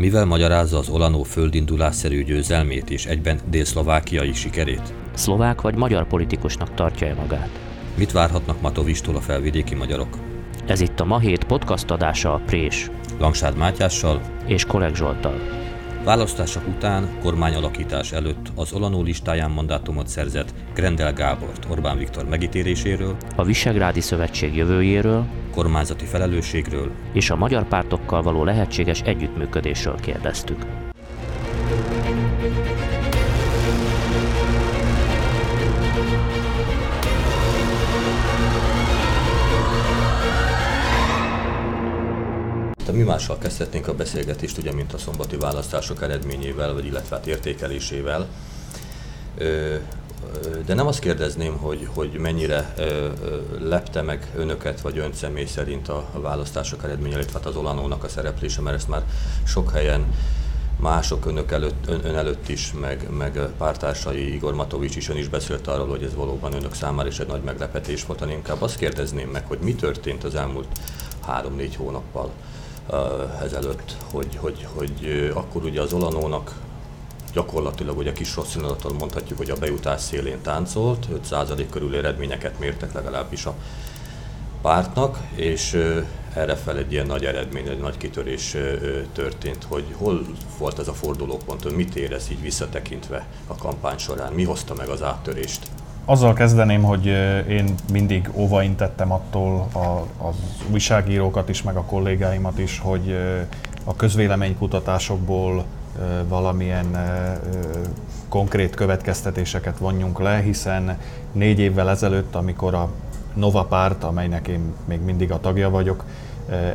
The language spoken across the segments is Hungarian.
Mivel magyarázza az Olanó földindulásszerű győzelmét és egyben délszlovákiai sikerét? Szlovák vagy magyar politikusnak tartja-e magát? Mit várhatnak Matovistól a felvidéki magyarok? Ez itt a Ma Hét podcast adása a Prés Langsárd Mátyással és Kolek Zsoltal. Választások után, kormányalakítás előtt az Olanó listáján mandátumot szerzett Grendel Gábort Orbán Viktor megítéléséről, A Visegrádi Szövetség jövőjéről kormányzati felelősségről, és a magyar pártokkal való lehetséges együttműködésről kérdeztük. De mi mással kezdhetnénk a beszélgetést, ugye, mint a szombati választások eredményével, vagy illetve hát értékelésével. De nem azt kérdezném, hogy, hogy mennyire lepte meg önöket, vagy ön személy szerint a választások eredménye, illetve hát az Olanónak a szereplése, mert ezt már sok helyen mások önök előtt, ön, ön előtt is, meg, meg pártársai, Igor Matovics is, ön is beszélt arról, hogy ez valóban önök számára is egy nagy meglepetés volt, hanem inkább azt kérdezném meg, hogy mi történt az elmúlt három-négy hónappal ezelőtt, hogy, hogy, hogy uh, akkor ugye az Olanónak gyakorlatilag ugye kis rossz színadaton mondhatjuk, hogy a bejutás szélén táncolt, 5% körül eredményeket mértek legalábbis a pártnak, és uh, erre fel egy ilyen nagy eredmény, egy nagy kitörés történt, hogy hol volt ez a fordulópont, ön mit érez így visszatekintve a kampány során, mi hozta meg az áttörést? Azzal kezdeném, hogy én mindig óvaintettem attól a, az újságírókat is, meg a kollégáimat is, hogy a közvéleménykutatásokból valamilyen konkrét következtetéseket vonjunk le, hiszen négy évvel ezelőtt, amikor a Nova párt, amelynek én még mindig a tagja vagyok,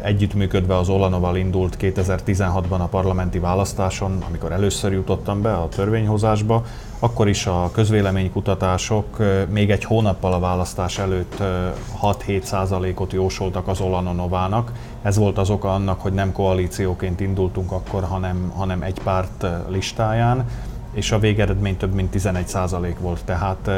együttműködve az Olanoval indult 2016-ban a parlamenti választáson, amikor először jutottam be a törvényhozásba, akkor is a közvéleménykutatások ö, még egy hónappal a választás előtt ö, 6-7 százalékot jósoltak az Olanonovának. Ez volt az oka annak, hogy nem koalícióként indultunk akkor, hanem, hanem egy párt listáján, és a végeredmény több mint 11 százalék volt. Tehát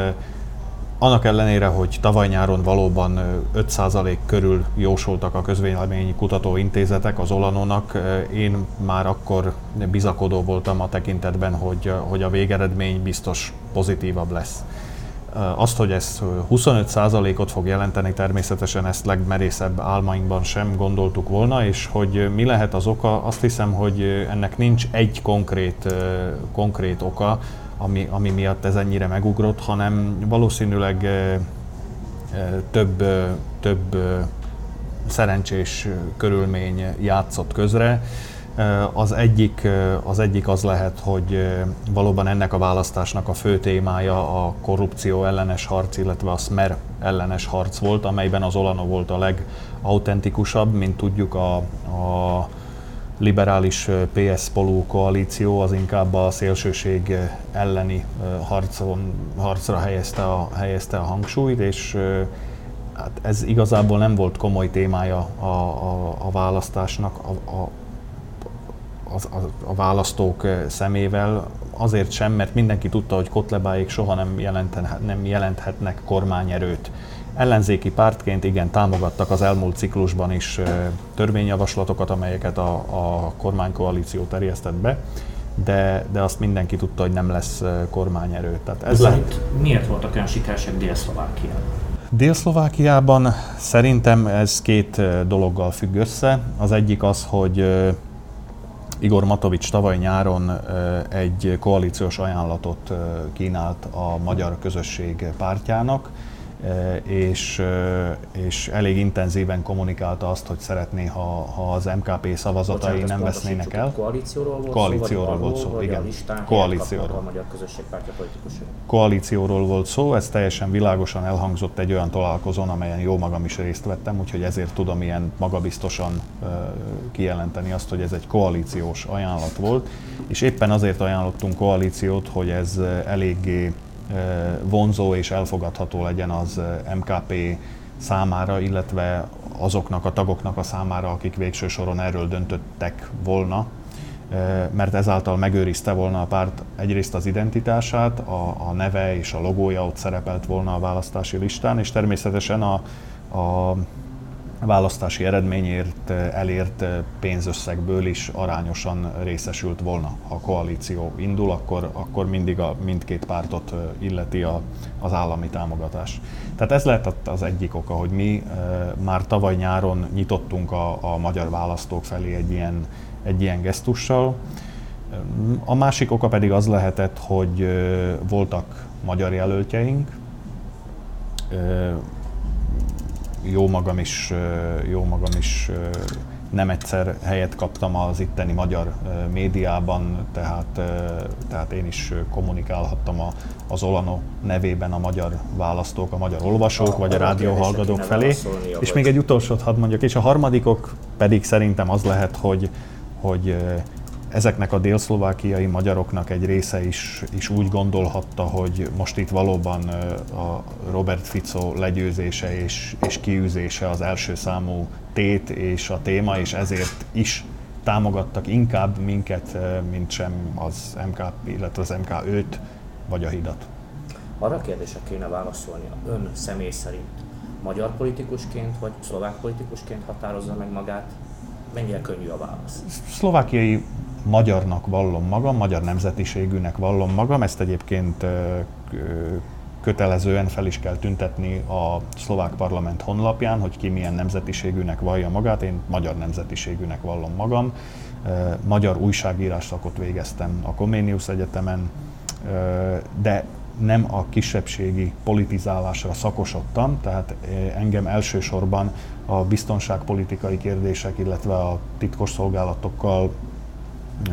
annak ellenére, hogy tavaly nyáron valóban ö, 5% körül jósoltak a közvéleményi kutatóintézetek az Olanónak, én már akkor bizakodó voltam a tekintetben, hogy, hogy a végeredmény biztos pozitívabb lesz. Azt, hogy ez ö, 25%-ot fog jelenteni, természetesen ezt legmerészebb álmainkban sem gondoltuk volna, és hogy mi lehet az oka, azt hiszem, hogy ennek nincs egy konkrét, konkrét oka, ami, ami miatt ez ennyire megugrott, hanem valószínűleg több, több szerencsés körülmény játszott közre. Az egyik, az egyik az lehet, hogy valóban ennek a választásnak a fő témája a korrupció ellenes harc, illetve a Smer ellenes harc volt, amelyben az Olano volt a legautentikusabb, mint tudjuk a, a liberális PS Polú koalíció az inkább a szélsőség elleni harcon, harcra helyezte a, helyezte a hangsúlyt, és hát ez igazából nem volt komoly témája a, a, a választásnak a, a, a, a, választók szemével, azért sem, mert mindenki tudta, hogy Kotlebáék soha nem, jelenten, nem jelenthetnek kormányerőt. Ellenzéki pártként igen, támogattak az elmúlt ciklusban is törvényjavaslatokat, amelyeket a, a kormánykoalíció terjesztett be, de, de azt mindenki tudta, hogy nem lesz kormányerő. Tehát ez lehet. Szerint miért voltak olyan sikeresek Dél-Szlovákiában? Dél-Szlovákiában szerintem ez két dologgal függ össze. Az egyik az, hogy Igor Matovics tavaly nyáron egy koalíciós ajánlatot kínált a magyar közösség pártjának, és, ö, és elég intenzíven kommunikálta azt, hogy szeretné, ha, ha az MKP szavazatai ezt nem vesznének el. Koalícióról volt Koalícióról szó, volt szó, igen. Koalícióról. A Magyar Közösségpártja politikusai. koalícióról volt szó, ez teljesen világosan elhangzott egy olyan találkozón, amelyen jó magam is részt vettem, úgyhogy ezért tudom ilyen magabiztosan ö, kijelenteni azt, hogy ez egy koalíciós ajánlat volt, és éppen azért ajánlottunk koalíciót, hogy ez eléggé vonzó és elfogadható legyen az ö, MKP számára, illetve azoknak a tagoknak a számára, akik végső soron erről döntöttek volna, mert ezáltal megőrizte volna a párt egyrészt az identitását, a, a neve és a logója ott szerepelt volna a választási listán, és természetesen a, a választási eredményért elért pénzösszegből is arányosan részesült volna. Ha a koalíció indul, akkor, akkor mindig a mindkét pártot illeti a, az állami támogatás. Tehát ez lehet az egyik oka, hogy mi már tavaly nyáron nyitottunk a, a magyar választók felé egy ilyen, egy ilyen gesztussal. A másik oka pedig az lehetett, hogy voltak magyar jelöltjeink, jó magam is, jó magam is nem egyszer helyet kaptam az itteni magyar médiában, tehát, tehát én is kommunikálhattam a, az Olano nevében a magyar választók, a magyar olvasók, a, vagy a rádióhallgatók felé. És még egy utolsót hadd mondjak, és a harmadikok pedig szerintem az lehet, hogy, hogy ezeknek a délszlovákiai magyaroknak egy része is, is úgy gondolhatta, hogy most itt valóban a Robert Fico legyőzése és, és kiűzése az első számú tét és a téma, és ezért is támogattak inkább minket, mint sem az MK, illetve az MK5 vagy a hidat. Arra a kérdésre kéne válaszolni, ön személy szerint magyar politikusként vagy szlovák politikusként határozza meg magát? Mennyire könnyű a válasz? Szlovákiai magyarnak vallom magam, magyar nemzetiségűnek vallom magam, ezt egyébként kötelezően fel is kell tüntetni a szlovák parlament honlapján, hogy ki milyen nemzetiségűnek vallja magát. Én magyar nemzetiségűnek vallom magam. Magyar újságírás szakot végeztem a Comenius Egyetemen, de nem a kisebbségi politizálásra szakosodtam, tehát engem elsősorban a biztonságpolitikai kérdések, illetve a titkos szolgálatokkal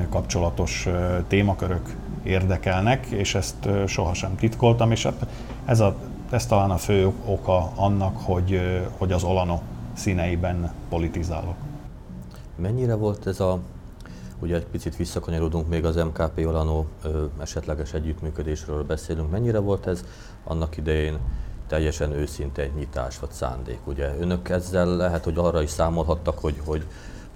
kapcsolatos témakörök érdekelnek, és ezt sohasem titkoltam, és hát ez, a, ez talán a fő oka annak, hogy, hogy az Olano színeiben politizálok. Mennyire volt ez a, ugye egy picit visszakanyarodunk még az MKP Olano esetleges együttműködésről beszélünk, mennyire volt ez annak idején teljesen őszinte nyitás vagy szándék? Ugye önök ezzel lehet, hogy arra is számolhattak, hogy, hogy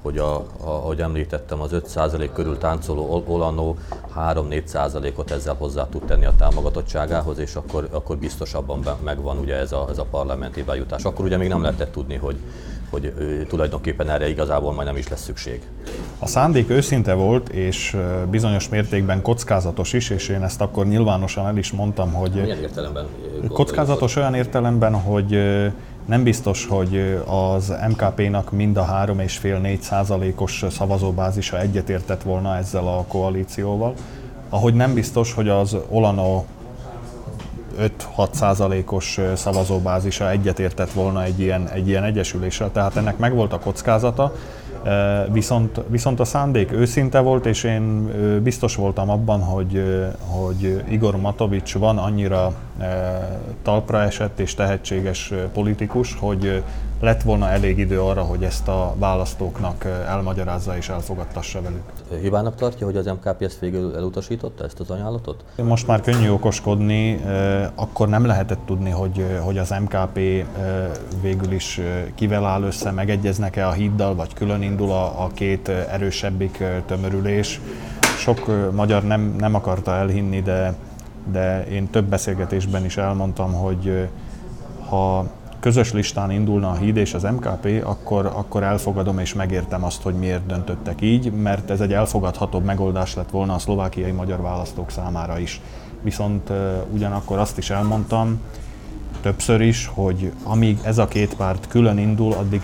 hogy a, a, ahogy említettem, az 5% körül táncoló Olano 3-4%-ot ezzel hozzá tud tenni a támogatottságához, és akkor, akkor biztosabban megvan ugye ez a, ez a parlamenti bejutás. Akkor ugye még nem lehetett tudni, hogy, hogy tulajdonképpen erre igazából majd nem is lesz szükség. A szándék őszinte volt, és bizonyos mértékben kockázatos is, és én ezt akkor nyilvánosan el is mondtam, hogy... Milyen értelemben? Kockázatos olyan értelemben, hogy nem biztos, hogy az MKP-nak mind a 3,5-4 százalékos szavazóbázisa egyetértett volna ezzel a koalícióval. Ahogy nem biztos, hogy az Olano 5-6 százalékos szavazóbázisa egyetértett volna egy ilyen, egy ilyen egyesüléssel, tehát ennek megvolt a kockázata, Viszont, viszont a szándék őszinte volt, és én biztos voltam abban, hogy, hogy Igor Matovics van annyira talpra esett és tehetséges politikus, hogy lett volna elég idő arra, hogy ezt a választóknak elmagyarázza és elfogadtassa velük. Hibának tartja, hogy az MKP ezt végül elutasította, ezt az ajánlatot? Most már könnyű okoskodni, akkor nem lehetett tudni, hogy, hogy az MKP végül is kivel áll össze, megegyeznek-e a híddal, vagy külön indul a, a két erősebbik tömörülés. Sok magyar nem, nem akarta elhinni, de, de én több beszélgetésben is elmondtam, hogy ha közös listán indulna a híd és az MKP, akkor, akkor elfogadom és megértem azt, hogy miért döntöttek így, mert ez egy elfogadhatóbb megoldás lett volna a szlovákiai magyar választók számára is. Viszont ugyanakkor azt is elmondtam többször is, hogy amíg ez a két párt külön indul, addig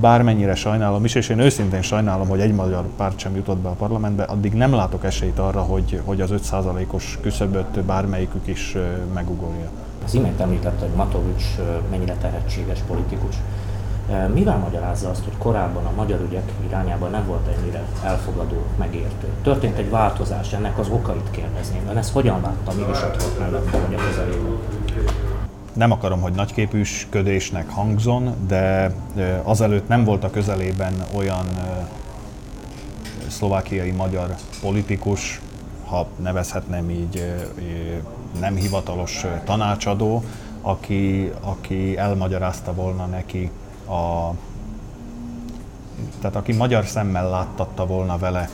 bármennyire sajnálom is, és én őszintén sajnálom, hogy egy magyar párt sem jutott be a parlamentbe, addig nem látok esélyt arra, hogy, hogy az 5%-os küszöböt bármelyikük is megugorja. Az imént említette, hogy Matovics mennyire tehetséges politikus. Mivel magyarázza azt, hogy korábban a magyar ügyek irányában nem volt ennyire elfogadó, megértő? Történt egy változás, ennek az okait kérdezném. Ön ezt hogyan látta, mi is ott volt mellette, vagy a közelében? Nem akarom, hogy nagyképűsködésnek hangzon, de azelőtt nem volt a közelében olyan szlovákiai magyar politikus, ha nevezhetném így nem hivatalos tanácsadó, aki, aki elmagyarázta volna neki a tehát aki magyar szemmel láttatta volna vele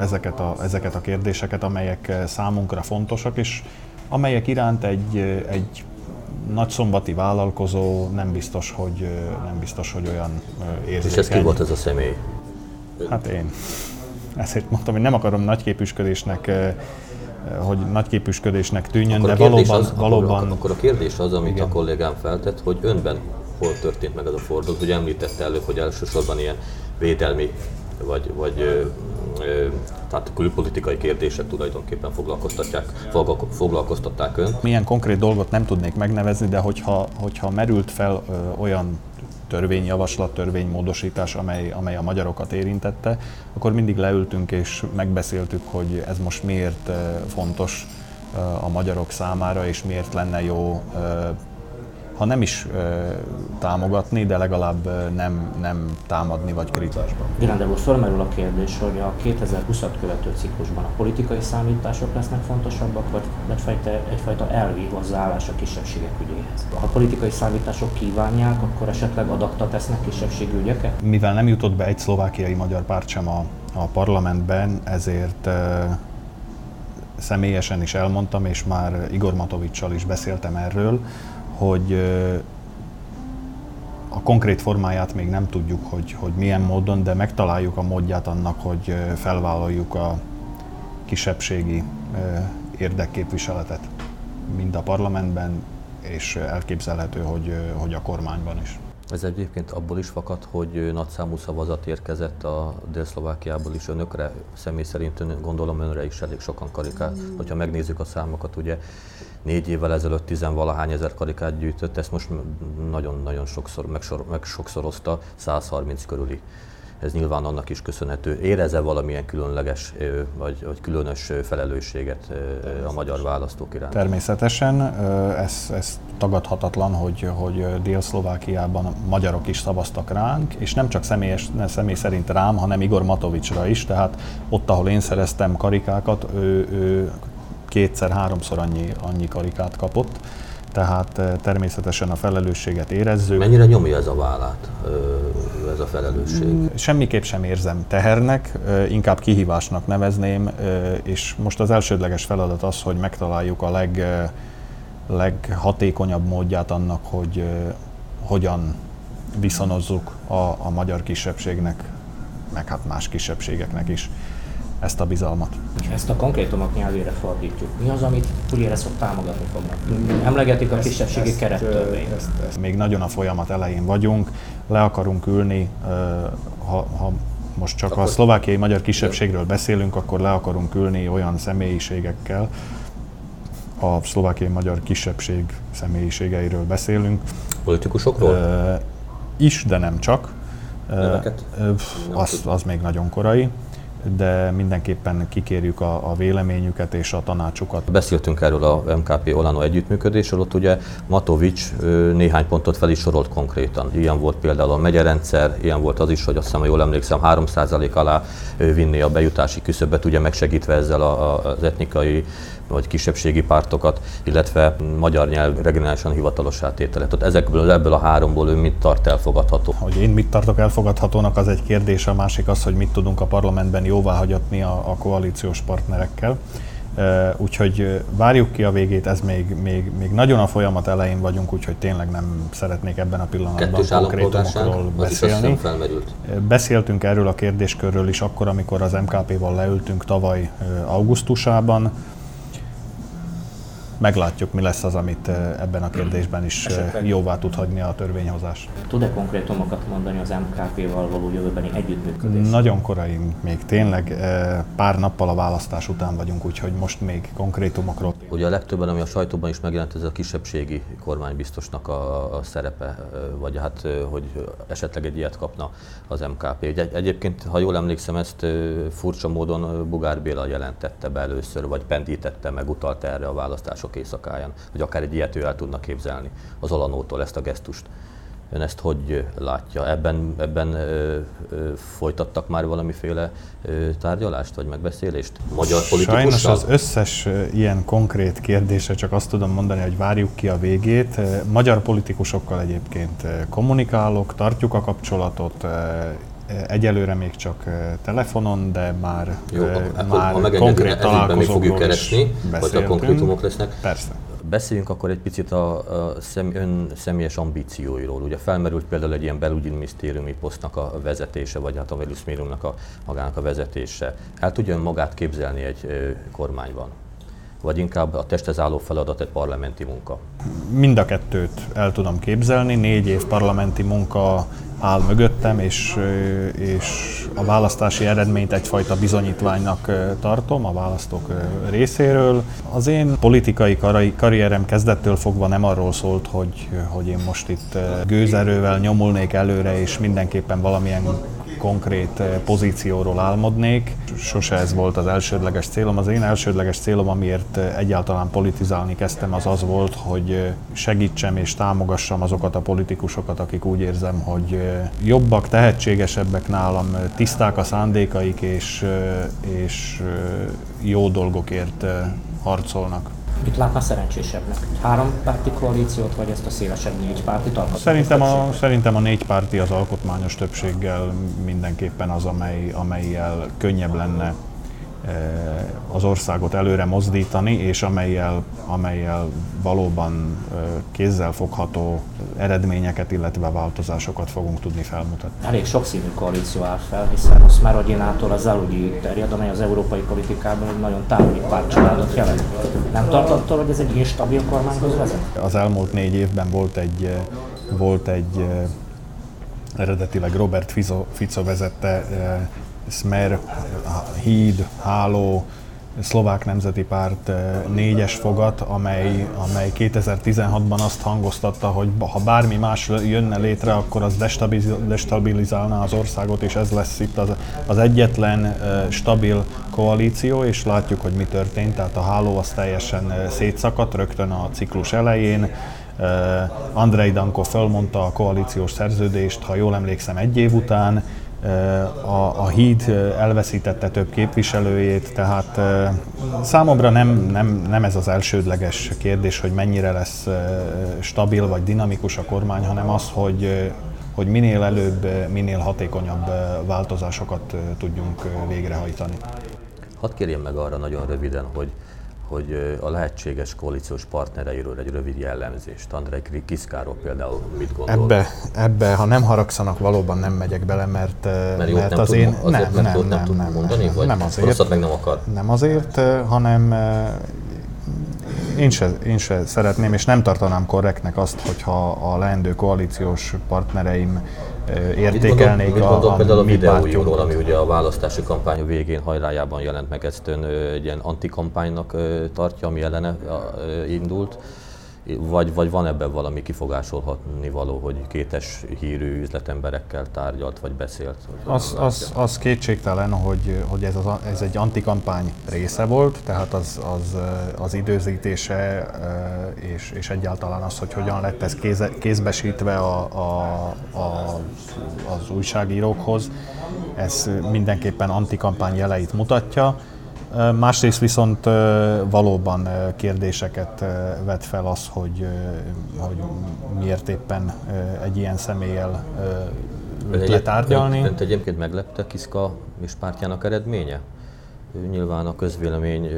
ezeket a, ezeket a kérdéseket, amelyek számunkra fontosak, és amelyek iránt egy, egy nagyszombati vállalkozó nem biztos, hogy, nem biztos, hogy olyan érzékeny. És ez ki volt ez a személy? Hát én. Ezért mondtam, hogy nem akarom nagyképűsködésnek hogy nagyképűsködésnek tűnjön, akkor de valóban... Az, valóban akkor, akkor a kérdés az, amit igen. a kollégám feltett, hogy önben hol történt meg az a fordulat, hogy említette előbb, hogy elsősorban ilyen védelmi vagy, vagy ö, ö, tehát külpolitikai kérdések tulajdonképpen foglalkoztatják, foglalkoztatták ön. Milyen konkrét dolgot nem tudnék megnevezni, de hogyha, hogyha merült fel ö, olyan törvényjavaslat, törvénymódosítás, amely, amely a magyarokat érintette, akkor mindig leültünk és megbeszéltük, hogy ez most miért fontos a magyarok számára, és miért lenne jó ha nem is ö, támogatni, de legalább nem, nem támadni vagy kritizálásban. Virándel úr, felmerül a kérdés, hogy a 2020-at követő ciklusban a politikai számítások lesznek fontosabbak, vagy egyfajta, egyfajta elvi hozzáállás a kisebbségek ügyéhez. Ha a politikai számítások kívánják, akkor esetleg adakta tesznek kisebbségi ügyeket? Mivel nem jutott be egy szlovákiai magyar párt sem a, a parlamentben, ezért ö, személyesen is elmondtam, és már Igor Matovicsal is beszéltem erről, hogy a konkrét formáját még nem tudjuk, hogy, hogy milyen módon, de megtaláljuk a módját annak, hogy felvállaljuk a kisebbségi érdekképviseletet mind a parlamentben, és elképzelhető, hogy, hogy a kormányban is. Ez egyébként abból is fakad, hogy nagyszámú szavazat érkezett a Dél-Szlovákiából is önökre, személy szerint ön, gondolom önre is elég sokan karikát. Hogyha megnézzük a számokat, ugye négy évvel ezelőtt tizenvalahány ezer karikát gyűjtött, ezt most nagyon-nagyon sokszor megsor, megsokszorozta, 130 körüli. Ez nyilván annak is köszönhető. Érez-e valamilyen különleges vagy, vagy különös felelősséget a magyar választók iránt? Természetesen. Ez, ez tagadhatatlan, hogy, hogy Dél-Szlovákiában magyarok is szavaztak ránk, és nem csak személyes, nem személy szerint rám, hanem Igor Matovicsra is, tehát ott, ahol én szereztem karikákat, ő, ő kétszer-háromszor annyi, annyi karikát kapott, tehát eh, természetesen a felelősséget érezzük. Mennyire nyomja ez a vállát, ez a felelősség? Mm, semmiképp sem érzem tehernek, inkább kihívásnak nevezném, és most az elsődleges feladat az, hogy megtaláljuk a leg, leghatékonyabb módját annak, hogy hogyan viszonozzuk a, a magyar kisebbségnek, meg hát más kisebbségeknek is ezt a bizalmat. És ezt a konkrétumok nyelvére fordítjuk. Mi az, amit Pugliéreszok támogatni fognak? Emlegetik a kisebbségi kerettörvényt. Még nagyon a folyamat elején vagyunk, le akarunk ülni, ha, ha most csak akkor a szlovákiai magyar kisebbségről beszélünk, akkor le akarunk ülni olyan személyiségekkel, a szlovákiai magyar kisebbség személyiségeiről beszélünk. Politikusokról? Uh, is, de nem csak. Uh, az, az még nagyon korai de mindenképpen kikérjük a, a véleményüket és a tanácsukat. Beszéltünk erről a MKP Olano együttműködésről, ott ugye Matovics néhány pontot fel is sorolt konkrétan. Ilyen volt például a megyerendszer, ilyen volt az is, hogy azt hiszem, ha jól emlékszem, 3% alá vinni a bejutási küszöbet, ugye megsegítve ezzel az etnikai vagy kisebbségi pártokat, illetve magyar nyelv regionálisan hivatalos átételet. Tehát ezekből, ebből a háromból ő mit tart elfogadható? Hogy én mit tartok elfogadhatónak, az egy kérdés, a másik az, hogy mit tudunk a parlamentben jóváhagyatni a, a koalíciós partnerekkel. Úgyhogy várjuk ki a végét, ez még, még, még nagyon a folyamat elején vagyunk, úgyhogy tényleg nem szeretnék ebben a pillanatban Kettős konkrétumokról beszélni. Beszéltünk erről a kérdéskörről is akkor, amikor az MKP-val leültünk tavaly augusztusában meglátjuk, mi lesz az, amit ebben a kérdésben is Esetleg. jóvá tud hagyni a törvényhozás. Tud-e konkrétumokat mondani az MKP-val való jövőbeni együttműködés? Nagyon korai, még tényleg pár nappal a választás után vagyunk, úgyhogy most még konkrétumokról. Ugye a legtöbben, ami a sajtóban is megjelent, ez a kisebbségi kormánybiztosnak a, a szerepe, vagy hát, hogy esetleg egy ilyet kapna az MKP. Egy, egyébként, ha jól emlékszem, ezt furcsa módon Bugár Béla jelentette be először, vagy pendítette meg, utalta erre a választások mások éjszakáján, hogy akár egy ilyet ő el tudna képzelni az Olanótól ezt a gesztust. Ön ezt hogy látja? Ebben, ebben ö, ö, folytattak már valamiféle ö, tárgyalást vagy megbeszélést? Magyar politikussal? Sajnos az összes ilyen konkrét kérdésre csak azt tudom mondani, hogy várjuk ki a végét. Magyar politikusokkal egyébként kommunikálok, tartjuk a kapcsolatot, Egyelőre még csak telefonon, de már, Jó, akkor, már ha konkrét találkozókról fogjuk keresni, vagy a konkrétumok lesznek. Persze. Beszéljünk akkor egy picit a, a szem, ön személyes ambícióiról. Ugye felmerült például egy ilyen belügyminisztériumi posztnak a vezetése, vagy hát a belügyminisztériumnak a magának a vezetése. El tudja ön magát képzelni egy ö, kormányban? Vagy inkább a testhez álló feladat egy parlamenti munka? Mind a kettőt el tudom képzelni. Négy év parlamenti munka áll mögöttem, és, és a választási eredményt egyfajta bizonyítványnak tartom a választók részéről. Az én politikai karrierem kezdettől fogva nem arról szólt, hogy, hogy én most itt gőzerővel nyomulnék előre, és mindenképpen valamilyen konkrét eh, pozícióról álmodnék. Sose ez volt az elsődleges célom. Az én elsődleges célom, amiért eh, egyáltalán politizálni kezdtem, az az volt, hogy eh, segítsem és támogassam azokat a politikusokat, akik úgy érzem, hogy jobbak, tehetségesebbek nálam, tiszták a szándékaik és, és jó dolgokért harcolnak. Mit látna szerencsésebbnek? Három párti koalíciót, vagy ezt a szélesebb négy párti Szerintem a, szerintem a négy párti az alkotmányos többséggel mindenképpen az, amely, amelyel könnyebb lenne az országot előre mozdítani, és amelyel, amelyel valóban kézzelfogható eredményeket, illetve változásokat fogunk tudni felmutatni. Elég sokszínű koalíció áll fel, hiszen a Szmerodinától az Eludi terjed, amely az európai politikában egy nagyon távoli pártcsaládot jelent. Nem tartottól, hogy ez egy instabil kormányhoz vezet? Az elmúlt négy évben volt egy, volt egy eredetileg Robert Fico, Fico vezette Smer, Híd, Háló, Szlovák Nemzeti Párt eh, négyes fogat, amely, amely 2016-ban azt hangoztatta, hogy ha bármi más jönne létre, akkor az destabilizálná az országot, és ez lesz itt az, az egyetlen eh, stabil koalíció, és látjuk, hogy mi történt. Tehát a háló az teljesen eh, szétszakadt rögtön a ciklus elején. Andrei Danko fölmondta a koalíciós szerződést, ha jól emlékszem, egy év után, a, a híd elveszítette több képviselőjét, tehát számomra nem, nem, nem ez az elsődleges kérdés, hogy mennyire lesz stabil vagy dinamikus a kormány, hanem az, hogy, hogy minél előbb, minél hatékonyabb változásokat tudjunk végrehajtani. Hadd kérjem meg arra nagyon röviden, hogy hogy a lehetséges koalíciós partnereiről egy rövid jellemzést. Andrei Kiszkáról például mit gondol? Ebbe, ebbe, ha nem haragszanak, valóban nem megyek bele, mert, mert, mert nem az tud, én... Azért, nem, mert nem, nem, nem, nem, mondani, nem, vagy nem azért, meg nem akar? Nem azért, hanem én se, én se szeretném, és nem tartanám korrektnek azt, hogyha a leendő koalíciós partnereim értékelnék mit gondol, a, gondol a, például a videójúról, ami ugye a választási kampány végén hajrájában jelent meg, ezt ön egy ilyen antikampánynak tartja, ami ellene indult vagy, vagy van ebben valami kifogásolhatni való, hogy kétes hírű üzletemberekkel tárgyalt, vagy beszélt? Az, az, az kétségtelen, hogy, hogy ez, az, ez egy antikampány része volt, tehát az, az, az időzítése és, és egyáltalán az, hogy hogyan lett ez kéz, kézbesítve a, a, a, az újságírókhoz, ez mindenképpen antikampány jeleit mutatja. Másrészt viszont valóban kérdéseket vet fel az, hogy, hogy miért éppen egy ilyen személlyel letárgyalni. Önt, önt egyébként meglepte Kiszka és pártjának eredménye? Nyilván a közvélemény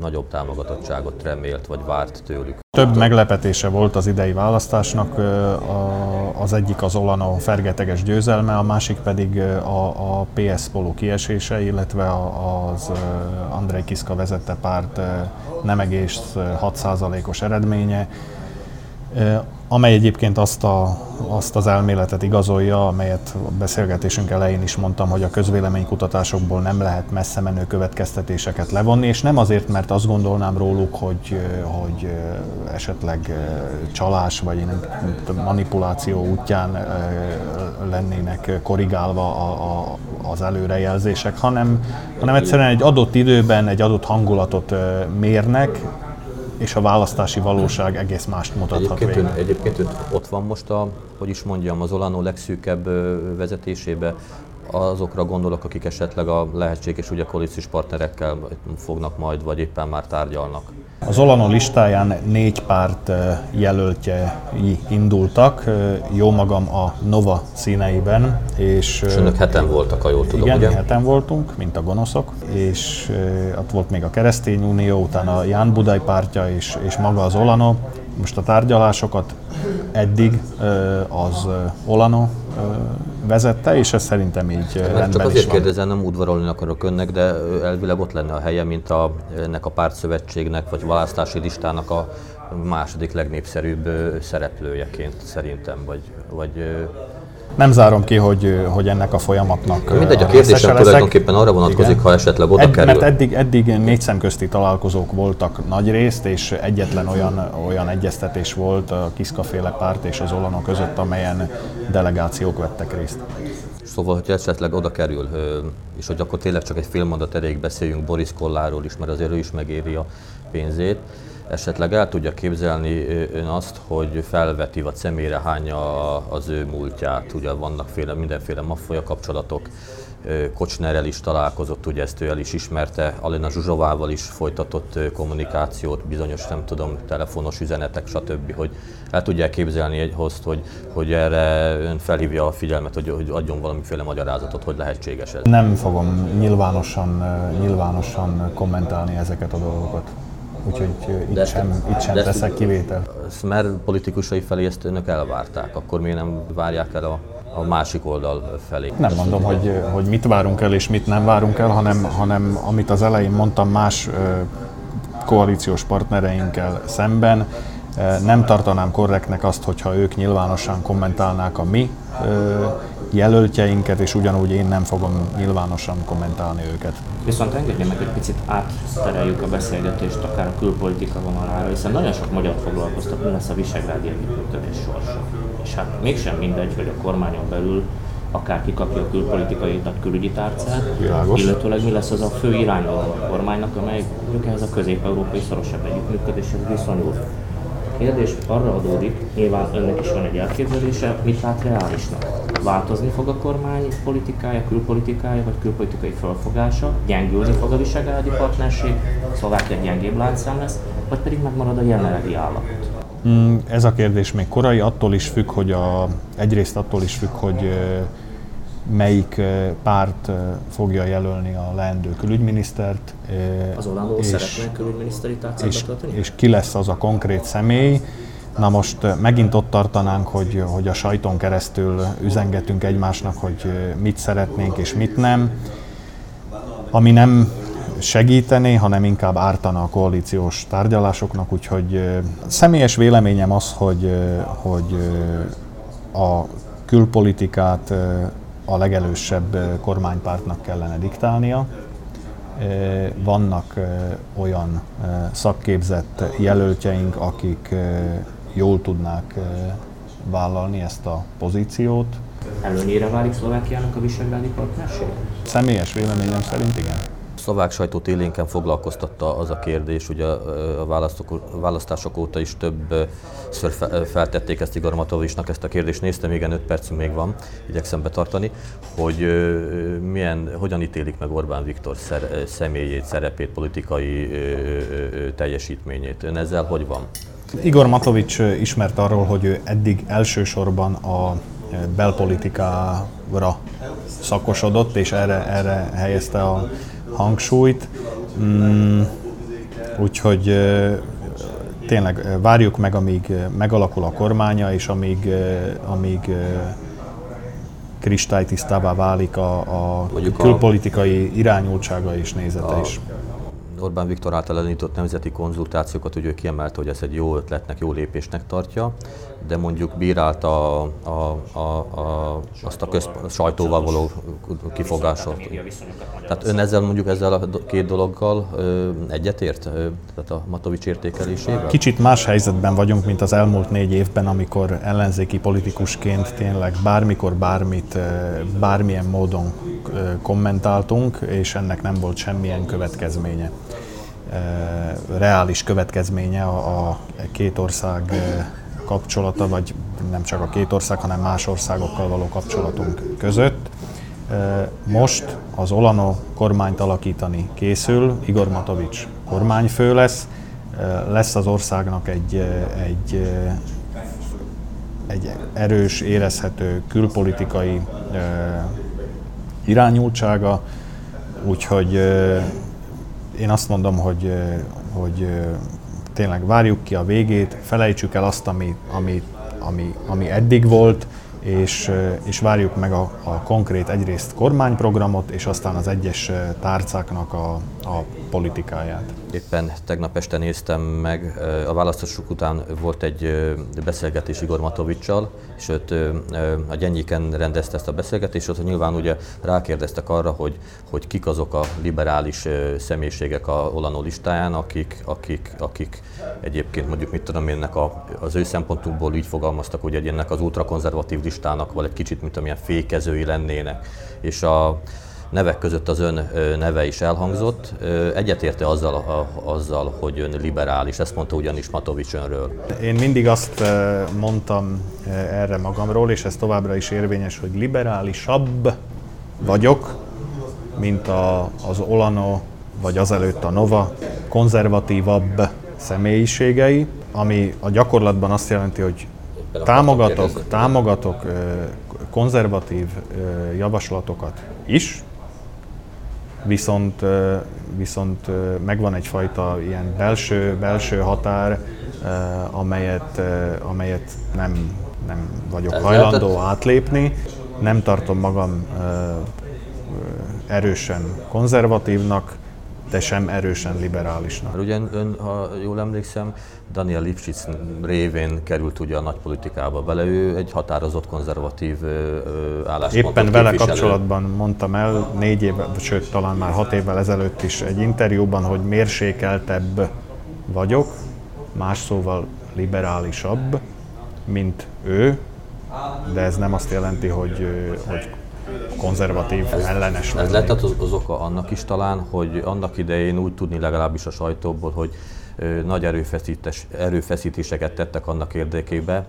nagyobb támogatottságot remélt, vagy várt tőlük. Több meglepetése volt az idei választásnak, az egyik az Olano fergeteges győzelme, a másik pedig a, a PS Polo kiesése, illetve az Andrei Kiszka vezette párt nem egész 6%-os eredménye amely egyébként azt, a, azt az elméletet igazolja, amelyet a beszélgetésünk elején is mondtam, hogy a közvéleménykutatásokból nem lehet messze menő következtetéseket levonni, és nem azért, mert azt gondolnám róluk, hogy, hogy esetleg csalás vagy manipuláció útján lennének korrigálva a, a, az előrejelzések, hanem, hanem egyszerűen egy adott időben egy adott hangulatot mérnek, és a választási valóság egész mást mutathat egyébként ön, egyébként ön ott van most a, hogy is mondjam, az Olano legszűkebb vezetésébe, azokra gondolok, akik esetleg a lehetséges ugye koalíciós partnerekkel fognak majd, vagy éppen már tárgyalnak. Az Olano listáján négy párt jelöltjei indultak, jó magam a Nova színeiben. És, és önök heten voltak, ha jól tudom, igen, ugye? heten voltunk, mint a gonoszok, és ott volt még a Keresztény Unió, utána a Ján Budai pártja és, és maga az Olano. Most a tárgyalásokat eddig az Olano vezette, és ez szerintem így Mert rendben Csak azért kérdezem, nem udvarolni akarok önnek, de elvileg ott lenne a helye, mint a, ennek a pártszövetségnek, vagy választási listának a második legnépszerűbb szereplőjeként szerintem, vagy, vagy nem zárom ki, hogy, hogy ennek a folyamatnak Mindegy, a kérdésem tulajdonképpen arra vonatkozik, Igen. ha esetleg oda Ed, kerül. Mert eddig, eddig négy szemközti találkozók voltak nagy részt, és egyetlen olyan, olyan egyeztetés volt a Kiszkaféle párt és az Olano között, amelyen delegációk vettek részt. Szóval, hogy esetleg oda kerül, és hogy akkor tényleg csak egy fél mondat elég beszéljünk Boris Kolláról is, mert azért ő is megéri a pénzét esetleg el tudja képzelni ön azt, hogy felveti vagy személyre hányja az ő múltját. Ugye vannak féle, mindenféle maffoja kapcsolatok, Kocsnerrel is találkozott, ugye ezt ő el is ismerte, Alina Zsuzsovával is folytatott kommunikációt, bizonyos, nem tudom, telefonos üzenetek, stb., hogy el tudják képzelni egy host, hogy, hogy erre ön felhívja a figyelmet, hogy, hogy adjon valamiféle magyarázatot, hogy lehetséges ez. Nem fogom nyilvánosan, nyilvánosan kommentálni ezeket a dolgokat úgyhogy itt de sem, itt sem de teszek kivétel. Smer politikusai felé ezt önök elvárták, akkor miért nem várják el a, a másik oldal felé? Nem mondom, hogy, hogy mit várunk el és mit nem várunk el, hanem, hanem amit az elején mondtam más koalíciós partnereinkkel szemben, nem tartanám korrektnek azt, hogyha ők nyilvánosan kommentálnák a mi jelöltjeinket, és ugyanúgy én nem fogom nyilvánosan kommentálni őket. Viszont engedje meg, hogy picit áttereljük a beszélgetést akár a külpolitika vonalára, hiszen nagyon sok magyar foglalkoztat, mi lesz a Visegrádi együttműködés sorsa. És hát mégsem mindegy, hogy a kormányon belül akár kikapja a külpolitikai, tehát külügyi tárcát, Világos. illetőleg mi lesz az a fő irányvonal a kormánynak, amely mondjuk ehhez a közép-európai szorosabb együttműködéshez viszonyul kérdés arra adódik, nyilván önnek is van egy elképzelése, mit lát reálisnak. Változni fog a kormány politikája, külpolitikája vagy külpolitikai felfogása, gyengülni fog a visegrádi partnerség, Szlovákia gyengébb láncszám lesz, vagy pedig megmarad a jelenlegi állapot? Mm, ez a kérdés még korai, attól is függ, hogy a, egyrészt attól is függ, hogy melyik párt fogja jelölni a leendő külügyminisztert. Az Orlandó szeretne külügyminiszteri és, és ki lesz az a konkrét személy. Na most megint ott tartanánk, hogy, hogy a sajton keresztül üzengetünk egymásnak, hogy mit szeretnénk és mit nem. Ami nem segítené, hanem inkább ártana a koalíciós tárgyalásoknak, úgyhogy személyes véleményem az, hogy, hogy a külpolitikát a legelősebb kormánypártnak kellene diktálnia. Vannak olyan szakképzett jelöltjeink, akik jól tudnák vállalni ezt a pozíciót. Előnyére válik Szlovákiának a visegrádi partnerség? Személyes véleményem szerint igen szlovák sajtót élénken foglalkoztatta az a kérdés, ugye a választások óta is többször feltették ezt Igor Matovicsnak ezt a kérdést, néztem, igen, 5 percünk még van, igyekszem betartani, hogy milyen, hogyan ítélik meg Orbán Viktor személyét, szerepét, politikai teljesítményét. Ön ezzel hogy van? Igor Matovics ismert arról, hogy ő eddig elsősorban a belpolitikára szakosodott, és erre, erre helyezte a hangsúlyt. Mm, úgyhogy tényleg várjuk meg, amíg megalakul a kormánya, és amíg, amíg kristálytisztává válik a, a külpolitikai irányultsága és nézete a, is. Orbán Viktor által elindított nemzeti konzultációkat, hogy ő kiemelte, hogy ez egy jó ötletnek, jó lépésnek tartja, de mondjuk bírálta a, a, a, a, azt a köz, sajtóval való kifogásot. Tehát ön ezzel mondjuk ezzel a két dologgal egyetért, tehát a Matovics értékelésével? Kicsit más helyzetben vagyunk, mint az elmúlt négy évben, amikor ellenzéki politikusként tényleg bármikor bármit, bármilyen módon kommentáltunk, és ennek nem volt semmilyen következménye reális következménye a, két ország kapcsolata, vagy nem csak a két ország, hanem más országokkal való kapcsolatunk között. Most az Olano kormányt alakítani készül, Igor Matovics kormányfő lesz, lesz az országnak egy, egy, egy erős, érezhető külpolitikai irányultsága, úgyhogy én azt mondom, hogy, hogy tényleg várjuk ki a végét, felejtsük el azt, ami, ami, ami, ami eddig volt, és, és várjuk meg a, a konkrét egyrészt kormányprogramot, és aztán az egyes tárcáknak a, a politikáját. Éppen tegnap este néztem meg, a választások után volt egy beszélgetés Igor Matovicsal, és őt a Gyennyiken rendezte ezt a beszélgetést, ott nyilván ugye rákérdeztek arra, hogy, hogy kik azok a liberális személyiségek a Olano listáján, akik, akik, akik egyébként mondjuk mit tudom ennek a, az ő szempontukból így fogalmaztak, hogy egy ennek az ultrakonzervatív listának, vagy egy kicsit, mint amilyen fékezői lennének. És a, nevek között az ön neve is elhangzott. Egyetérte azzal, a, azzal, hogy ön liberális, ezt mondta ugyanis Matovics önről. Én mindig azt mondtam erre magamról, és ez továbbra is érvényes, hogy liberálisabb vagyok, mint a, az Olano, vagy azelőtt a Nova, konzervatívabb személyiségei, ami a gyakorlatban azt jelenti, hogy támogatok, támogatok konzervatív javaslatokat is, viszont, viszont megvan egyfajta ilyen belső, belső határ, amelyet, amelyet nem, nem vagyok Ez hajlandó lehetett? átlépni. Nem tartom magam erősen konzervatívnak, de sem erősen liberálisnak. Ugye ön, ha jól emlékszem, Daniel Lipschitz révén került ugye a nagypolitikába bele, ő egy határozott konzervatív álláspontot Éppen vele kapcsolatban mondtam el négy éve, sőt talán már hat évvel ezelőtt is egy interjúban, hogy mérsékeltebb vagyok, más szóval liberálisabb, mint ő, de ez nem azt jelenti, hogy, hogy konzervatív, ez, ellenes Ez lett az, az oka annak is talán, hogy annak idején úgy tudni legalábbis a sajtóból, hogy nagy erőfeszítés, erőfeszítéseket tettek annak érdekébe,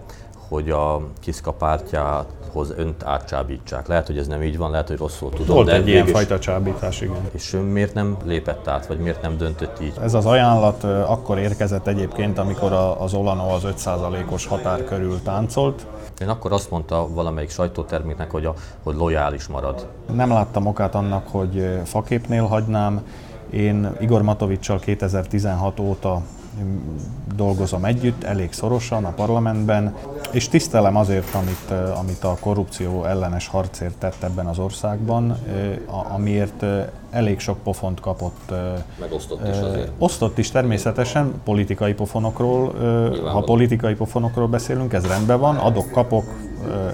hogy a Kiszka pártjához önt átcsábítsák. Lehet, hogy ez nem így van, lehet, hogy rosszul tudom. Volt de egy ilyen fajta csábítás, igen. És miért nem lépett át, vagy miért nem döntött így? Ez az ajánlat akkor érkezett egyébként, amikor az Olano az 5%-os határ körül táncolt. Én akkor azt mondta valamelyik sajtóterméknek, hogy, a, hogy lojális marad. Nem láttam okát annak, hogy faképnél hagynám. Én Igor Matovicsal 2016 óta dolgozom együtt, elég szorosan a parlamentben, és tisztelem azért, amit, amit a korrupció ellenes harcért tett ebben az országban, amiért elég sok pofont kapott. Megosztott is azért. Osztott is természetesen politikai pofonokról. Ha politikai pofonokról beszélünk, ez rendben van, adok-kapok,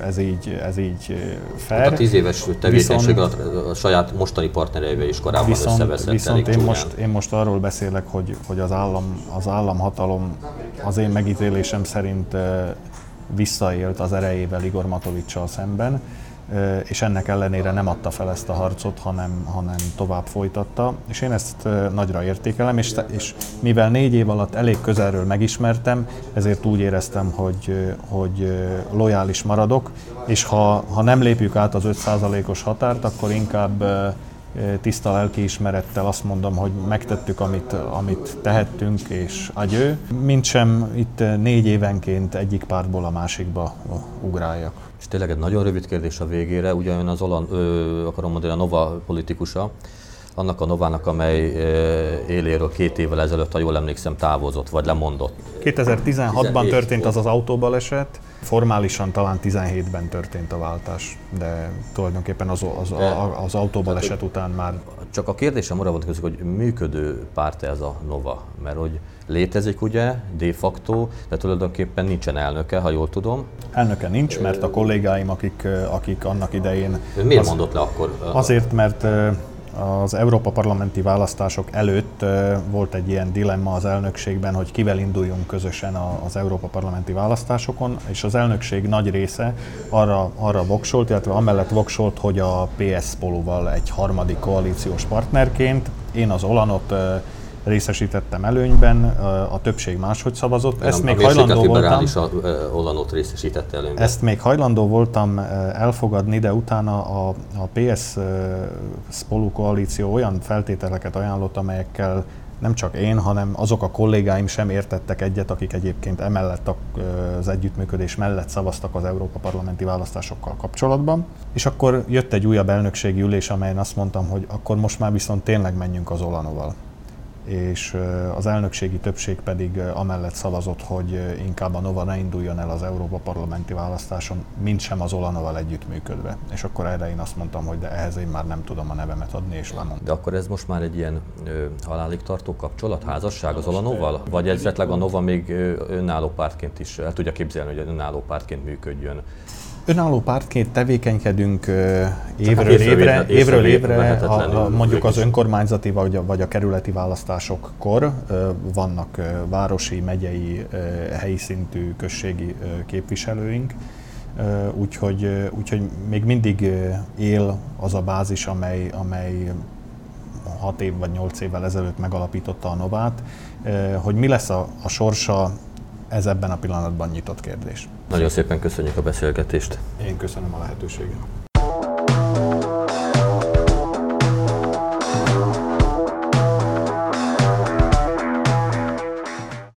ez így, ez így fair. Hát a tíz éves tevékenység a saját mostani partnereivel is korábban viszont, összeveszett Viszont én most, én most arról beszélek, hogy, hogy az, állam, az államhatalom az én megítélésem szerint visszaélt az erejével Igor Matovicsal szemben és ennek ellenére nem adta fel ezt a harcot, hanem, hanem tovább folytatta. És én ezt nagyra értékelem, és, és mivel négy év alatt elég közelről megismertem, ezért úgy éreztem, hogy, hogy lojális maradok, és ha, ha nem lépjük át az 5%-os határt, akkor inkább tiszta lelkiismerettel azt mondom, hogy megtettük, amit, amit tehettünk, és agyő. Mint sem itt négy évenként egyik pártból a másikba ugráljak. És tényleg egy nagyon rövid kérdés a végére, ugyan az Olan, ö, akarom mondani, a Nova politikusa, annak a Novának, amely éléről két évvel ezelőtt, ha jól emlékszem, távozott, vagy lemondott. 2016-ban történt az az autóbaleset, formálisan talán 17-ben történt a váltás, de tulajdonképpen az, az, az autóbaleset után már... Csak a kérdésem arra vonatkozik, hogy működő párt ez a Nova, mert hogy létezik ugye, de facto, de tulajdonképpen nincsen elnöke, ha jól tudom. Elnöke nincs, mert a kollégáim, akik, akik annak idején... Miért az, mondott le akkor? Azért, mert az Európa parlamenti választások előtt volt egy ilyen dilemma az elnökségben, hogy kivel induljunk közösen az Európa parlamenti választásokon, és az elnökség nagy része arra, arra voksolt, illetve amellett voksolt, hogy a PS Poluval egy harmadik koalíciós partnerként, én az Olanot részesítettem előnyben, a többség máshogy szavazott. Ezt még hajlandó voltam. A Ollanot részesítette előnyben. Ezt még hajlandó voltam elfogadni, de utána a, a PS Spolu koalíció olyan feltételeket ajánlott, amelyekkel nem csak én, hanem azok a kollégáim sem értettek egyet, akik egyébként emellett az együttműködés mellett szavaztak az Európa parlamenti választásokkal kapcsolatban. És akkor jött egy újabb elnökségi ülés, amelyen azt mondtam, hogy akkor most már viszont tényleg menjünk az Olanoval és az elnökségi többség pedig amellett szavazott, hogy inkább a Nova ne induljon el az Európa parlamenti választáson, mint sem az Olanoval együttműködve. És akkor erre én azt mondtam, hogy de ehhez én már nem tudom a nevemet adni, és lemondtam. De akkor ez most már egy ilyen ö, halálig tartó kapcsolat, házasság az Olanoval? Vagy esetleg a Nova még önálló pártként is el tudja képzelni, hogy önálló pártként működjön? Önálló pártként tevékenykedünk évről évre, évről évre a, a, mondjuk az önkormányzati vagy a, vagy a kerületi választásokkor vannak városi, megyei, helyi szintű községi képviselőink, úgyhogy, úgyhogy még mindig él az a bázis, amely, amely 6 év vagy 8 évvel ezelőtt megalapította a Novát. Hogy mi lesz a, a sorsa ez ebben a pillanatban nyitott kérdés. Nagyon szépen köszönjük a beszélgetést. Én köszönöm a lehetőséget.